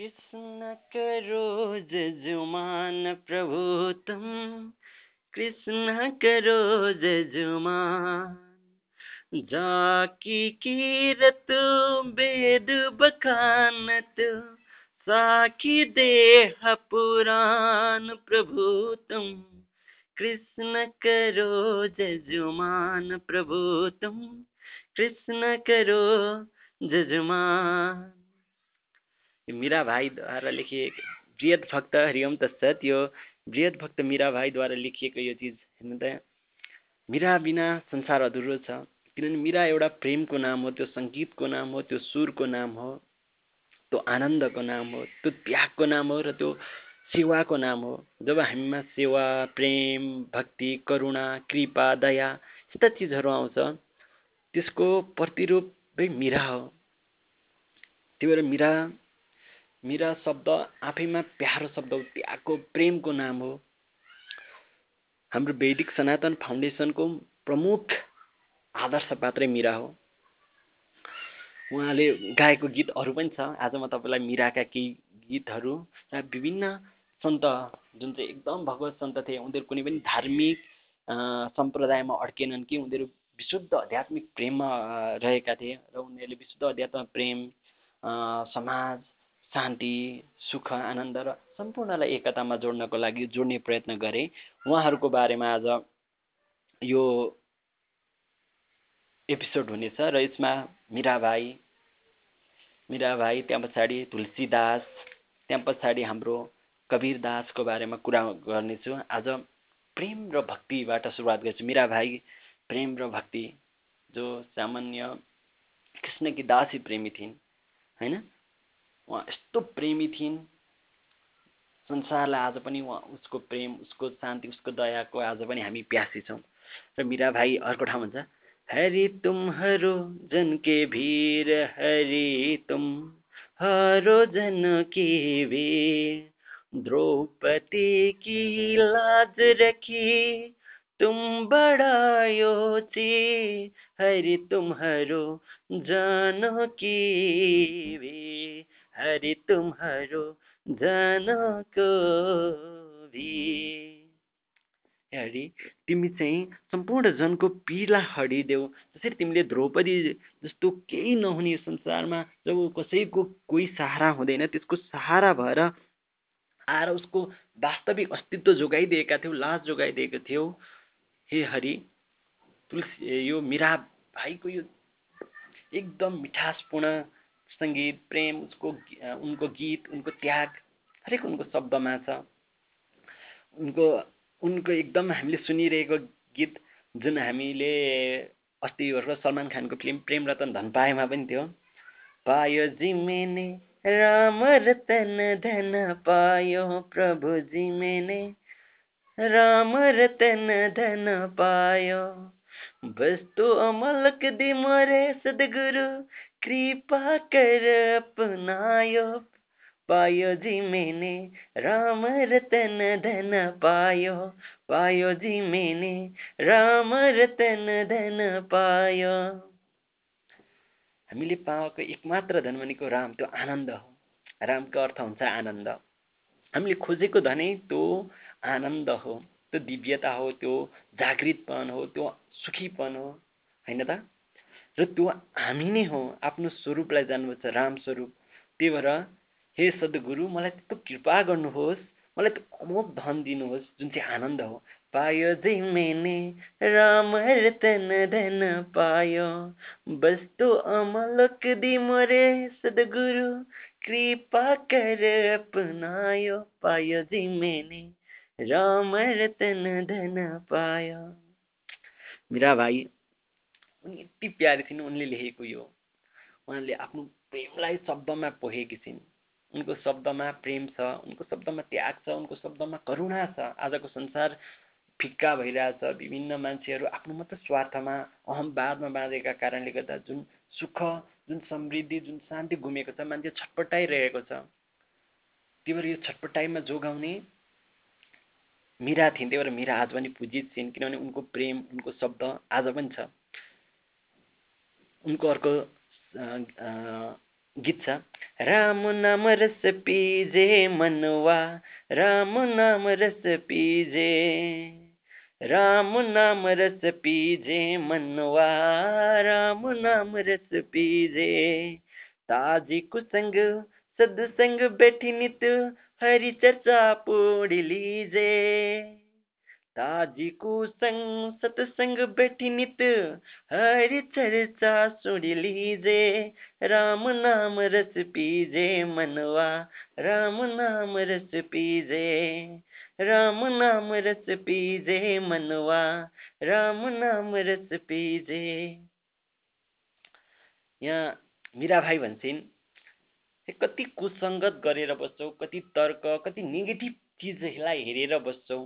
कृष्ण करो जजुमान प्रभु तुम कृष्ण करो जजुमान। जाकी कीरत वेद बखानत, साखी देह पुराण प्रभु तुम कृष्ण करो जजुमान प्रभु तुम कृष्ण करो जजुमान। मिरा भाइद्वारा लेखिएको वृहत भक्त हरिओम तत्सत। यो मिरा भाइद्वारा लेखिएको यो चिज हेर्नु त मिरा बिना संसार अधुरो छ किनभने मिरा एउटा प्रेमको नाम हो त्यो सङ्गीतको नाम हो त्यो सुरको नाम हो त्यो आनन्दको नाम हो त्यो त्यागको नाम हो र त्यो सेवाको नाम हो। जब हामीमा सेवा प्रेम भक्ति करुणा कृपा दया यस्ता चिजहरू आउँछ त्यसको प्रतिरूपै मिरा हो। त्यही भएर मिरा मिरा शब्द आफैमा प्यारो शब्द हो त्यागको प्रेमको नाम हो। हाम्रो वैदिक सनातन फाउन्डेसनको प्रमुख आदर्श पात्रै मिरा हो। उहाँले गाएको गीतहरू पनि छ। आज म तपाईँलाई मिराका केही गीतहरू र विभिन्न सन्त जुन चाहिँ एकदम भगवत सन्त थिए उनीहरू कुनै पनि धार्मिक सम्प्रदायमा अड्केनन् कि उनीहरू विशुद्ध आध्यात्मिक प्रेममा रहेका थिए र उनीहरूले विशुद्ध अध्यात्म प्रेम समाज शान्ति सुख आनन्द र सम्पूर्णलाई एकतामा जोड्नको लागि जोड्ने प्रयत्न गरे। उहाँहरूको बारेमा आज यो एपिसोड हुनेछ र यसमा मिराबाई मिराबाई त्यहाँ पछाडि तुलसीदास त्यहाँ पछाडि हाम्रो कवीर दासको बारेमा कुरा गर्नेछु। आज प्रेम र भक्तिबाट सुरुवात गर्छु। मिराबाई प्रेम र भक्ति जो सामान्य कृष्णकी दासी प्रेमी थिइन् होइन? उहाँ यस्तो प्रेमी थिइन्। संसारलाई आज पनि उहाँ उसको प्रेम उसको शान्ति उसको दयाको आज पनि हामी प्यासी छौँ। र मिरा भाइ अर्को ठाउँ हुन्छ हरि तुम्हारो जन के भीर हरि तुम हरो जन की द्रौपदी की लाज रखी तुम बड़ायो ची हरि तुम्हारो जन की हरि तुम्हारो जनको भी। हरि तिमी चाहिँ सम्पूर्ण जनको पीडा हरिदेऊ। जसरी तिमीले द्रौपदी जस्तो केही नहुने संसारमा जब कसैको कोही सहारा हुँदैन त्यसको सहारा भएर आएर उसको वास्तविक अस्तित्व जोगाइदिएका थियौ लाज जोगाइदिएको थियौ। हे हरि तुलसी यो मिरा भाइको यो एकदम मिठासपूर्ण सङ्गीत प्रेम उसको उनको गीत उनको त्याग हरेक उनको शब्दमा छ। उनको उनको एकदम हामीले सुनिरहेको गीत जुन हामीले अस्ति सलमान खानको फिल्म प्रेम रतन धन पाएमा पनि थियो। पायो जिमेने राम रतन धन पायो प्रभु जिमेने राम रतन धन पायो बस्तु अमलक दि मोरे सदगुरु कृपा कर अपनायो पायो जी मैंने राम रतन धन पायो। पायो जी मैंने राम रतन धन पायो। हामीले पाएको एकमात्र धन भनेको राम त्यो आनन्द हो। रामको अर्थ हुन्छ आनन्द। हामीले खोजेको धनै त्यो आनन्द हो त्यो दिव्यता हो त्यो जागृतपन हो त्यो सुखीपन हो होइन त? र त्यो हामी नै हो आफ्नो स्वरूपलाई जान्नुपर्छ राम स्वरूप। त्यही भएर हे सद्गुरु मलाई त्यस्तो कृपा गर्नुहोस् मलाई त्यो अमोघ धन दिनुहोस् जुन चाहिँ आनन्द हो। पायो जै मैंने राम रतन धन पायो। बस्तु अमलक दी मोरे सदगुरु कृपा कर अपनायो। पायो मैंने राम रतन धन पायो। मेरा भाइ उनी यति प्यारी थिइन् उनले लेखेको यो। उहाँले आफ्नो प्रेमलाई शब्दमा पोखेकी छिन्। उनको शब्दमा प्रेम छ उनको शब्दमा त्याग छ उनको शब्दमा करुणा छ। आजको संसार फिक्का भइरहेछ। विभिन्न मान्छेहरू आफ्नो मात्र स्वार्थमा अहमवादमा बाँधेका कारणले गर्दा जुन सुख जुन समृद्धि जुन शान्ति घुमेको छ मान्छे छटपटाइरहेको छ। त्यही भएर यो छटपटाइमा जोगाउने मिरा थिइन् त्यही भएर मिरा आज पनि पूजित छिन् किनभने उनको प्रेम उनको शब्द आज पनि छ। उनको अर्को गीत छ राम नाम रस पिजे मनवा राम नाम रस पिजे राम नाम रस पिजे मनवा राम नाम रस पिजे ताजी कुसंग सदसंग बैठी नित हरि चर्चा पोड़ी लीजे। ताजी कुसंग सतसंग बैठी नित हरि चर्चा सुन लीजे। राम नाम रस पीजे मनवा राम नाम रस पीजे। राम नाम रस पीजे मनवा राम नाम रस पीजे। यहाँ मिरा भाइ भन्छन् कति कुसङ्गत गरेर बस्छौ कति तर्क कति नेगेटिभ चिजहरूलाई हेरेर बस्छौ।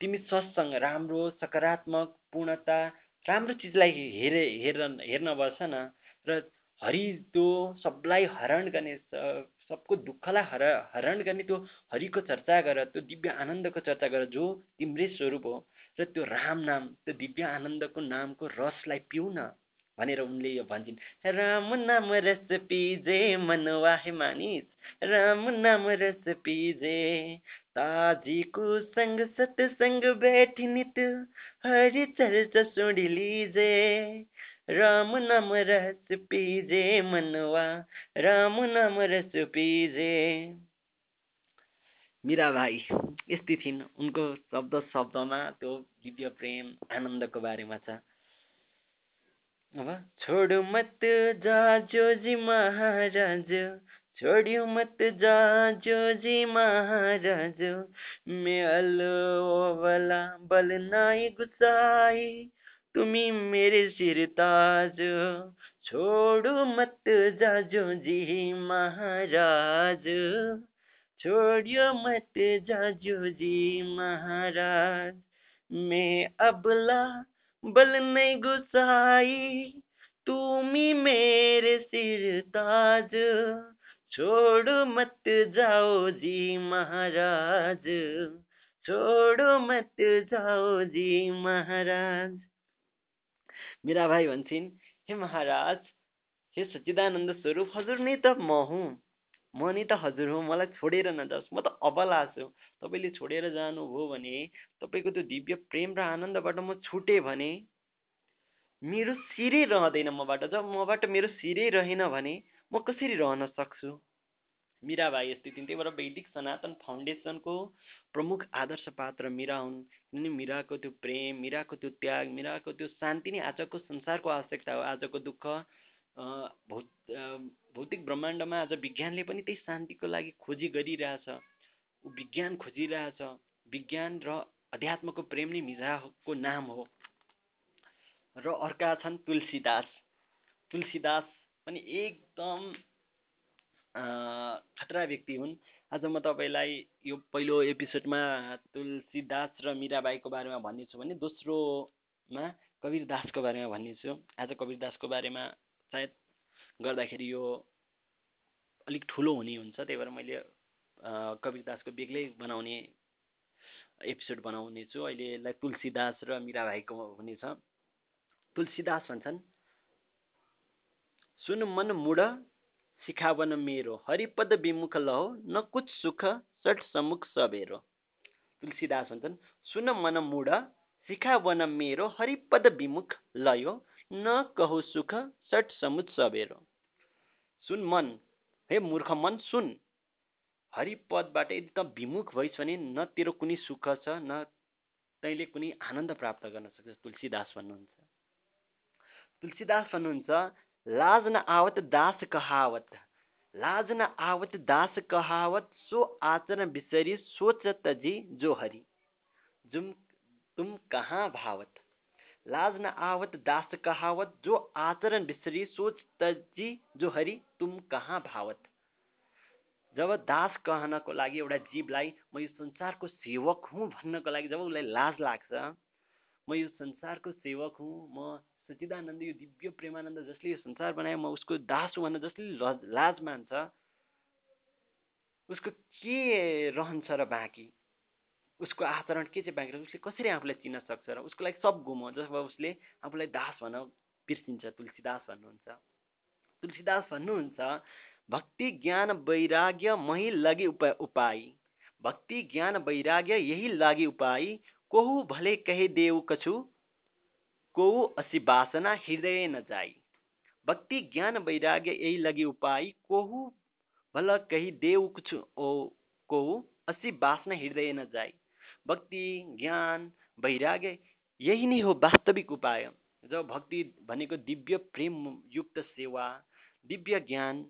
तिमी सत्सङ्ग राम्रो सकारात्मक पूर्णता राम्रो चिजलाई हेरे हेर हेर्न बस्छ न। र हरि त्यो सबलाई हरण गर्ने सबको दुःखलाई हर हरण गर्ने त्यो हरिको चर्चा गर त्यो दिव्य आनन्दको चर्चा गर जो तिम्रै स्वरूप हो। र त्यो राम नाम त्यो दिव्य आनन्दको नामको रसलाई पिउ न। भनेर उनले यो भन्छन् राम नाम रस पिजे मनवा हे मानिस राम नाम रस पिजे ताजीको संग सत्संग बैठ नित हरि चर्चा सुन लीजे राम नाम रस पिजे मनवा राम नाम रस पिजे मिरा भाइ यस्तै थिइन्। उनको शब्द शब्दमा त्यो दिव्य प्रेम आनन्दको बारेमा छ। अब, छोडो मत जाजो जी महाराज छोड्यो मत जाजो जी महाराज मैं अलो वाला बल नाई गुसाई तुम्ही मेरे सिर ताज, छोड़ो मत जाजो जी महाराज छोड़ियो मत जाजो जी महाराज, मैं अबला बल नहीं गुसाई तुम्ही मेरे सिर ताज। छोड़ो मत जाओ जी महाराज छोड़ो मत जाओ जी महाराज। मेरा भाइ भन्छन् हे महाराज हे सच्चिदानन्द स्वरूप हजुर नै त म हुँ। म नै त हजुर हुँ मलाई छोडेर नजाओस्। म त अबला छु तपाईँले छोडेर जानुभयो भने तपाईँको त्यो दिव्य प्रेम र आनन्दबाट म छुटेँ भने मेरो शिरै रहँदैन मबाट। जब मबाट मेरो शिरै रहेन भने म कसरी रहन सक्छु? मिराबाई यस्तै भएर वैदिक सनातन फाउन्डेसनको प्रमुख आदर्श पात्र मिरा हुन्। किनभने मिराको त्यो प्रेम मिराको त्यो त्याग मिराको त्यो शान्ति नै आजको संसारको आवश्यकता हो। आजको दुःख भौत भौतिक ब्रह्माण्डमा आज विज्ञानले पनि त्यही शान्तिको लागि खोजी गरिरहेछ। विज्ञान खोजिरहेछ। विज्ञान र अध्यात्मको प्रेम नै मिराको नाम हो। र अर्का छन् तुलसीदास। तुलसीदास पनि एकदम खतरा व्यक्ति हुन्। आज म तपाईँलाई यो पहिलो एपिसोडमा तुलसीदास र मिराबाईको बारेमा भन्नेछु भने दोस्रोमा कवीर दासको बारेमा भन्नेछु। आज कवीर दासको बारेमा सायद गर्दाखेरि यो अलिक ठुलो हुने हुन्छ त्यही भएर मैले कवीर दासको बेग्लै बनाउने एपिसोड बनाउने छु अहिले यसलाई तुलसीदास र मिराबाईको हुनेछ। तुलसीदास भन्छन् सुन मन मुड सिखावन मेरो। हरिपद विमुख लहो न कुछ सुख सट समुख सबेरो तुलसीदास भन्छन् सुन मन मुड सिखावन मेरो। हरिपद विमुख लयो न कहु सुख सट समुख सबेरो। सुन मन हे मूर्ख मन सुन। हरिपदबाट यदि त विमुख भइस् भने न तेरो कुनै सुख छ न तैँले कुनै आनन्द प्राप्त गर्न सक्छ तुलसीदास भन्नुहुन्छ। तुलसीदास भन्नुहुन्छ लाज न आवत दास कहावत। लाज न आवत दास कहावत सो आचरण बिसरी सोच तजी जो हरि। जुम तुम कहाँ भावत? लाज न आवत दास कहावत जो आचरण बिसरी सोच तजी जो हरि तुम कहाँ भावत? जब दास कहनको लागि एउटा जीवलाई म यो संसारको सेवक हुँ भन्नको लागि जब उसलाई लाज लाग्छ म यो संसारको सेवक हुँ म सचिदानन्द यो दिव्य प्रेमानन्द जसले यो संसार बनायो म उसको दास हुँ भनेर जसले लाज मान्छ उसको के रहन्छ र बाँकी? उसको आचरण के चाहिँ बाँकी उसले कसरी आफूलाई चिन्न सक्छ र उसको लागि सब गुम जब उसले आफूलाई दास भन बिर्सिन्छ तुलसीदास भन्नुहुन्छ। तुलसीदास भन्नुहुन्छ भक्ति ज्ञान वैराग्य मही लगे उपाय। भक्ति ज्ञान वैराग्य यही लागि उपाय। कोहु भले कहे देऊ कछु कोहु असी बासना हृदय न जाई। भक्ति ज्ञान वैराग्य यही लगी उपाय। कोहु भल कही देऊ कुछ ओ कोहु असी बासना हृदय न जाई। भक्ति ज्ञान वैराग्य यही नै हो वास्तविक उपाय। जब भक्ति भनेको दिव्य प्रेम युक्त सेवा दिव्य ज्ञान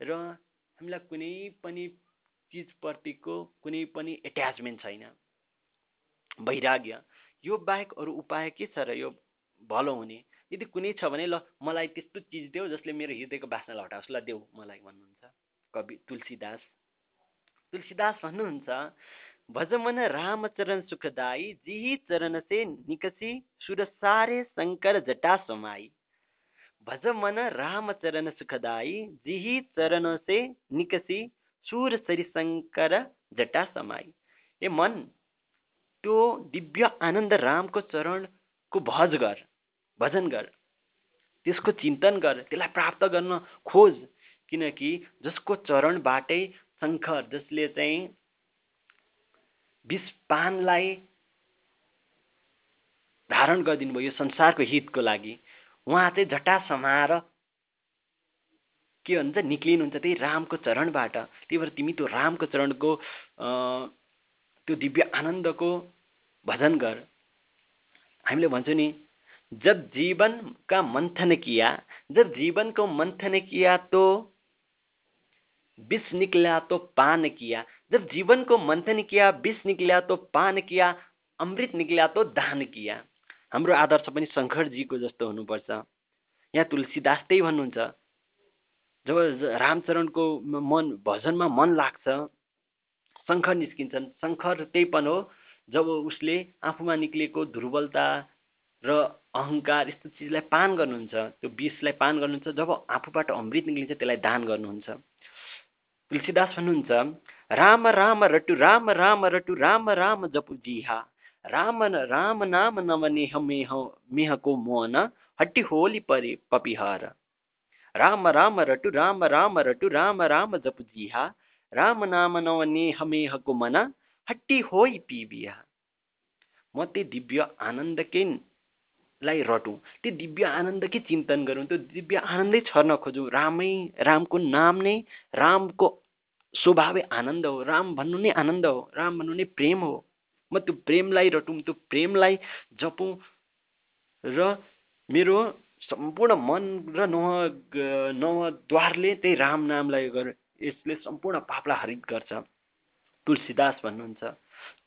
र हामीलाई कुनै पनि चिजप्रतिको कुनै पनि एट्याचमेन्ट छैन। वैराग्य यो बाहेक अरू उपाय के छ र यो भलो हुने? यदि कुनै छ भने ल मलाई त्यस्तो चिज देऊ जसले मेरो हृदयको बासनालाई हटाओस् ल देऊ मलाई भन्नुहुन्छ कवि तुलसीदास। तुलसीदास भन्नुहुन्छ भजमन रामचरण सुखदाई जिही चरण से निकसी सुर सारे शंकर जटा समाई भज मन राम चरण सुखदाई जिही चरण से निकसी सुर सरी शंकर जटा समाई ए मन त्यो दिव्य आनन्द रामको चरणको भज गर भजन गर त्यसको चिन्तन गर त्यसलाई प्राप्त गर्न खोज किनकि जसको चरणबाटै शङ्कर जसले चाहिँ विषपानलाई धारण गरिदिनु भयो यो संसारको हितको लागि। उहाँ चाहिँ झट्टा समाएर के भन्छ निक्लिनुहुन्छ त्यही रामको चरणबाट। त्यही भएर तिमी त्यो रामको चरणको त्यो दिव्य आनन्दको भजन गर। हामीले भन्छौँ नि जब जीवन का मंथन किया जब जीवन को मंथन किया तो विष निकला तो पान किया जब जीवन को मंथन किया विष निकला तो पान किया अमृत निकला तो दान किया। हाम्रो आदर्श पनि शङ्करजीको जस्तो हुनुपर्छ। यहाँ तुलसीदास त्यही भन्नुहुन्छ। जब रामचरणको मन भजनमा मन लाग्छ शङ्कर निस्किन्छन्। शङ्कर त्यही पनि हो जब उसले आफूमा निक्लिएको दुर्बलता र अहङ्कार यस्तो चिजलाई पान गर्नुहुन्छ त्यो विषलाई पान गर्नुहुन्छ जब आफूबाट अमृत निक्लिन्छ त्यसलाई दान गर्नुहुन्छ। तुलसीदास भन्नुहुन्छ राम राम रटु राम राम रटु राम राम जपु जिहा। राम राम नाम नवनेह मेह मेहको मोहन हट्टी होली परे पपिहार। राम राम रटु राम राम रटु राम राम जपु जिहा। राम नाम नवनेह मेहको मन हट्टी होई पिबिया। म त्यही दिव्य आनन्दकै लाई रटौँ त्यो दिव्य आनन्दकै चिन्तन गरौँ त्यो दिव्य आनन्दै छर्न खोजौँ। रामै रामको नाम नै रामको स्वभावै आनन्द हो राम भन्नु नै आनन्द हो राम भन्नु नै प्रेम हो। म त्यो प्रेमलाई रटौँ त्यो प्रेमलाई जपौँ र मेरो सम्पूर्ण मन र नव नवद्वारले त्यही राम नामलाई गर यसले सम्पूर्ण पापलाई हरित गर्छ। तुलसीदास भन्नुहुन्छ।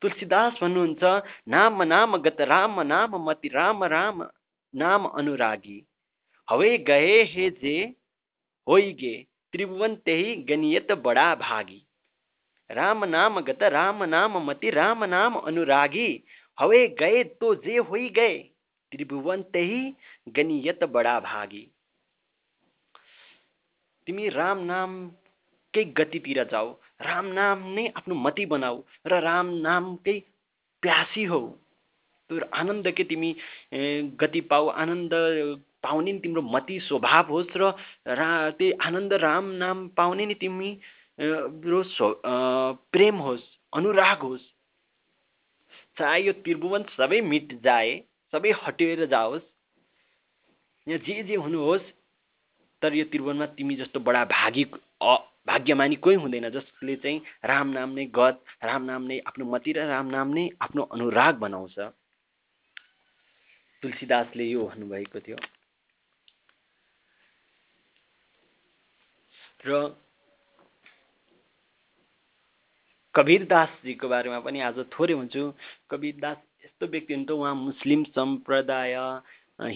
तुलसीदास भन्नुहुन्छ नाम नाम गत राम नाम मति राम राम नाम अनुरागी। हवे गए हे जे होइगे। त्रिभुवन त्यही गनियत बडा भागी। राम नाम गत राम नाम मति राम नाम अनुरागी। हवे गए तो जे होई गए त्रिभुवन त्यही गनियत बडा भागी। तिमी राम नामकै गतितिर जाऊ राम नाम नै आफ्नो मती बनाऊ र राम नामकै प्यासी हौ। आनन्दकै तिमी गति पाऊ आनन्द पाउने नि तिम्रो मती स्वभाव होस् र रा त्यही आनन्द राम नाम पाउने नि तिमी प्रेम होस् अनुराग होस्। चाहे यो त्रिभुवन सबै मिट जाए सबै हटेर जाओस् यहाँ जे जे हुनुहोस् तर यो त्रिभुवनमा तिमी जस्तो बडा भागी भाग्यमानी कोही हुँदैन जसले चाहिँ राम नाम नै गत राम नाम नै आफ्नो मति र राम नाम नै आफ्नो अनुराग बनाउँछ। तुलसीदासले यो भन्नुभएको थियो। र कबीरदासजीको बारेमा पनि आज थोरै हुन्छु। कबीरदास यस्तो व्यक्ति हुन् त उहाँ मुस्लिम सम्प्रदाय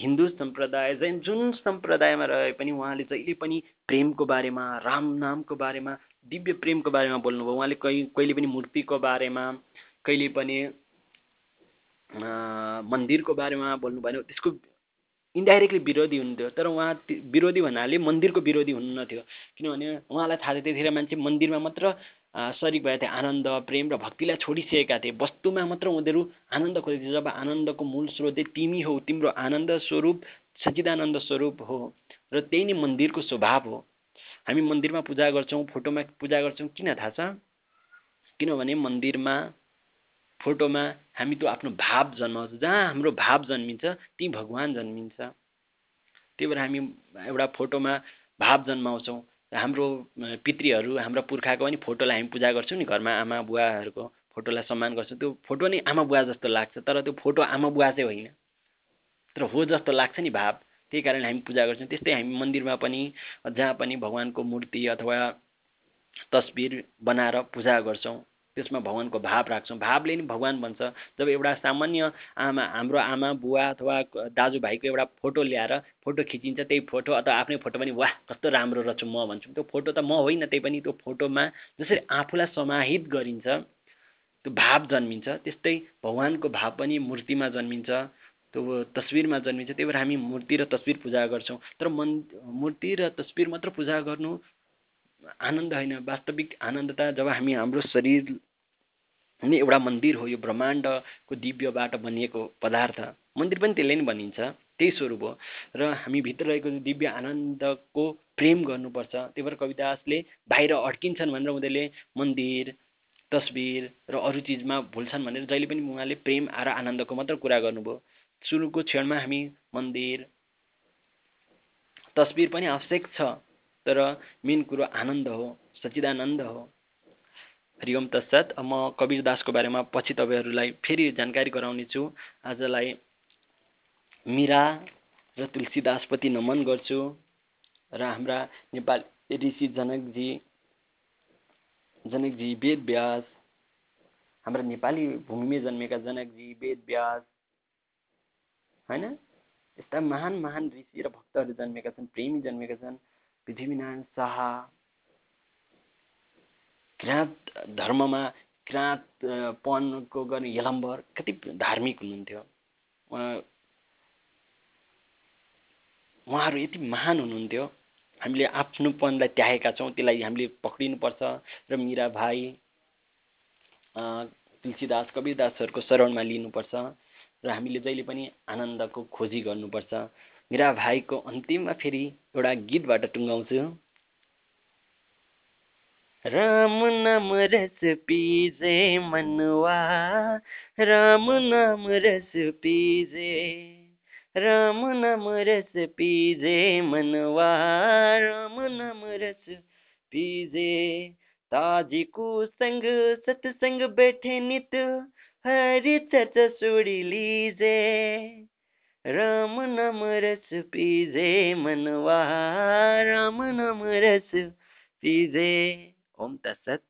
हिन्दू सम्प्रदाय जैन जुन सम्प्रदायमा रहे पनि उहाँले जहिले पनि प्रेमको बारेमा राम नामको बारेमा दिव्य प्रेमको बारेमा बोल्नुभयो। उहाँले कहीँ कहिले पनि मूर्तिको बारेमा कहिले पनि मन्दिरको बारेमा बोल्नु भएन त्यसको इन्डाइरेक्टली विरोधी हुन्थ्यो तर उहाँ विरोधी भन्नाले मन्दिरको विरोधी हुनु थियो किनभने उहाँलाई थाहा थियो त्यतिखेर मान्छे मन्दिरमा मात्र सरिक भएको थियो आनन्द प्रेम र भक्तिलाई छोडिसकेका थिए। वस्तुमा मात्र उनीहरू आनन्द खोज्थे जब आनन्दको मूल स्रोत तिमी हौ तिम्रो आनन्द स्वरूप सचिदानन्द स्वरूप हो र त्यही नै मन्दिरको स्वभाव हो। हामी मन्दिरमा पूजा गर्छौँ फोटोमा पूजा गर्छौँ। किन थाहा छ? किनभने मन्दिरमा फोटोमा हामी त्यो आफ्नो भाव जन्माउँछ। जहाँ हाम्रो भाव जन्मिन्छ त्यहीँ भगवान् जन्मिन्छ। त्यही भएर हामी एउटा फोटोमा भाव जन्माउँछौँ। हाम्रो पितृहरू हाम्रो पुर्खाको पनि फोटोलाई हामी पूजा गर्छौँ नि घरमा आमा बुवाहरूको फोटोलाई सम्मान गर्छौँ। त्यो फोटो नै आमा बुवा जस्तो लाग्छ तर त्यो फोटो आमा बुवा चाहिँ होइन। तर हो जस्तो लाग्छ नि भाव। त्यही कारण हामी पूजा गर्छौँ। त्यस्तै हामी मन्दिरमा पनि जहाँ पनि भगवान्को मूर्ति अथवा तस्बिर बनाएर पूजा गर्छौँ। त्यसमा भगवान्को भाव राख्छौँ। भावले नि भगवान् बन्छ। जब एउटा सामान्य आमा हाम्रो आमा बुवा अथवा दाजुभाइको एउटा फोटो ल्याएर फोटो खिचिन्छ त्यही फोटो अथवा आफ्नै फोटो पनि वाह कस्तो राम्रो रहेछु म भन्छु। त्यो फोटो त म होइन त्यही पनि त्यो फोटोमा जसरी आफूलाई समाहित गरिन्छ त्यो भाव जन्मिन्छ। त्यस्तै भगवान्को भाव पनि मूर्तिमा जन्मिन्छ त्यो तस्विरमा जन्मिन्छ। त्यही भएर हामी मूर्ति र तस्विर पूजा गर्छौँ। तर मन मूर्ति र तस्विर मात्र पूजा गर्नु आनन्द होइन। वास्तविक आनन्द त जब हामी हाम्रो शरीर नै एउटा मन्दिर हो यो ब्रह्माण्डको दिव्यबाट बनिएको पदार्थ। मन्दिर पनि त्यसले नै भनिन्छ त्यही स्वरूप हो। र हामी भित्र रहेको दिव्य आनन्दको प्रेम गर्नुपर्छ। त्यही भएर कविदासले बाहिर अड्किन्छन् भनेर उनीहरूले मन्दिर तस्बिर र अरू चिजमा भुल्छन् भनेर जहिले पनि उहाँले प्रेम र आनन्दको मात्र कुरा गर्नुभयो। सुरुको क्षणमा हामी मन्दिर तस्बिर पनि आवश्यक छ तर मेन कुरो आनन्द हो सच्चिदानन्द हो। हरिओम तत्सत। म कवीर दासको बारेमा पछि तपाईँहरूलाई फेरि जानकारी गराउनेछु आजलाई मिरा र तुलसीदासप्रति नमन गर्छु र हाम्रा नेपाल ऋषि जनकजी जनकजी वेद व्यास हाम्रा नेपाली भूमिमै जन्मेका जनकजी वेद व्यास होइन? यस्ता महान महान ऋषि र भक्तहरू जन्मेका छन् प्रेमी जन्मेका छन्। पृथ्वीनारायण शाह किराँत धर्ममा किराँत पनको गर्ने यलम्बर कति धार्मिक हुनुहुन्थ्यो। उहाँहरू यति महान हुनुहुन्थ्यो। हामीले आफ्नोपनलाई त्यागेका छौँ त्यसलाई हामीले पक्रिनुपर्छ। र मिरा भाइ तुलसीदास कबीरदासहरूको शरणमा लिनुपर्छ। र हामीले जहिले पनि आनन्दको खोजी गर्नुपर्छ। मेरा भाइको अन्तिममा फेरि एउटा गीतबाट टुङ्गाउँछु। राम नाम रस पिजे मनवा राम नाम रस पिजे राम नाम रस पिजे मनवा राम नाम रस पिजे। ताजीको संग सत्संग बैठे नित हरि चर्चा सुड़ी लीजे। राम नाम रस पीजे मनवा राम नाम रस पीजे। ओम तत्सत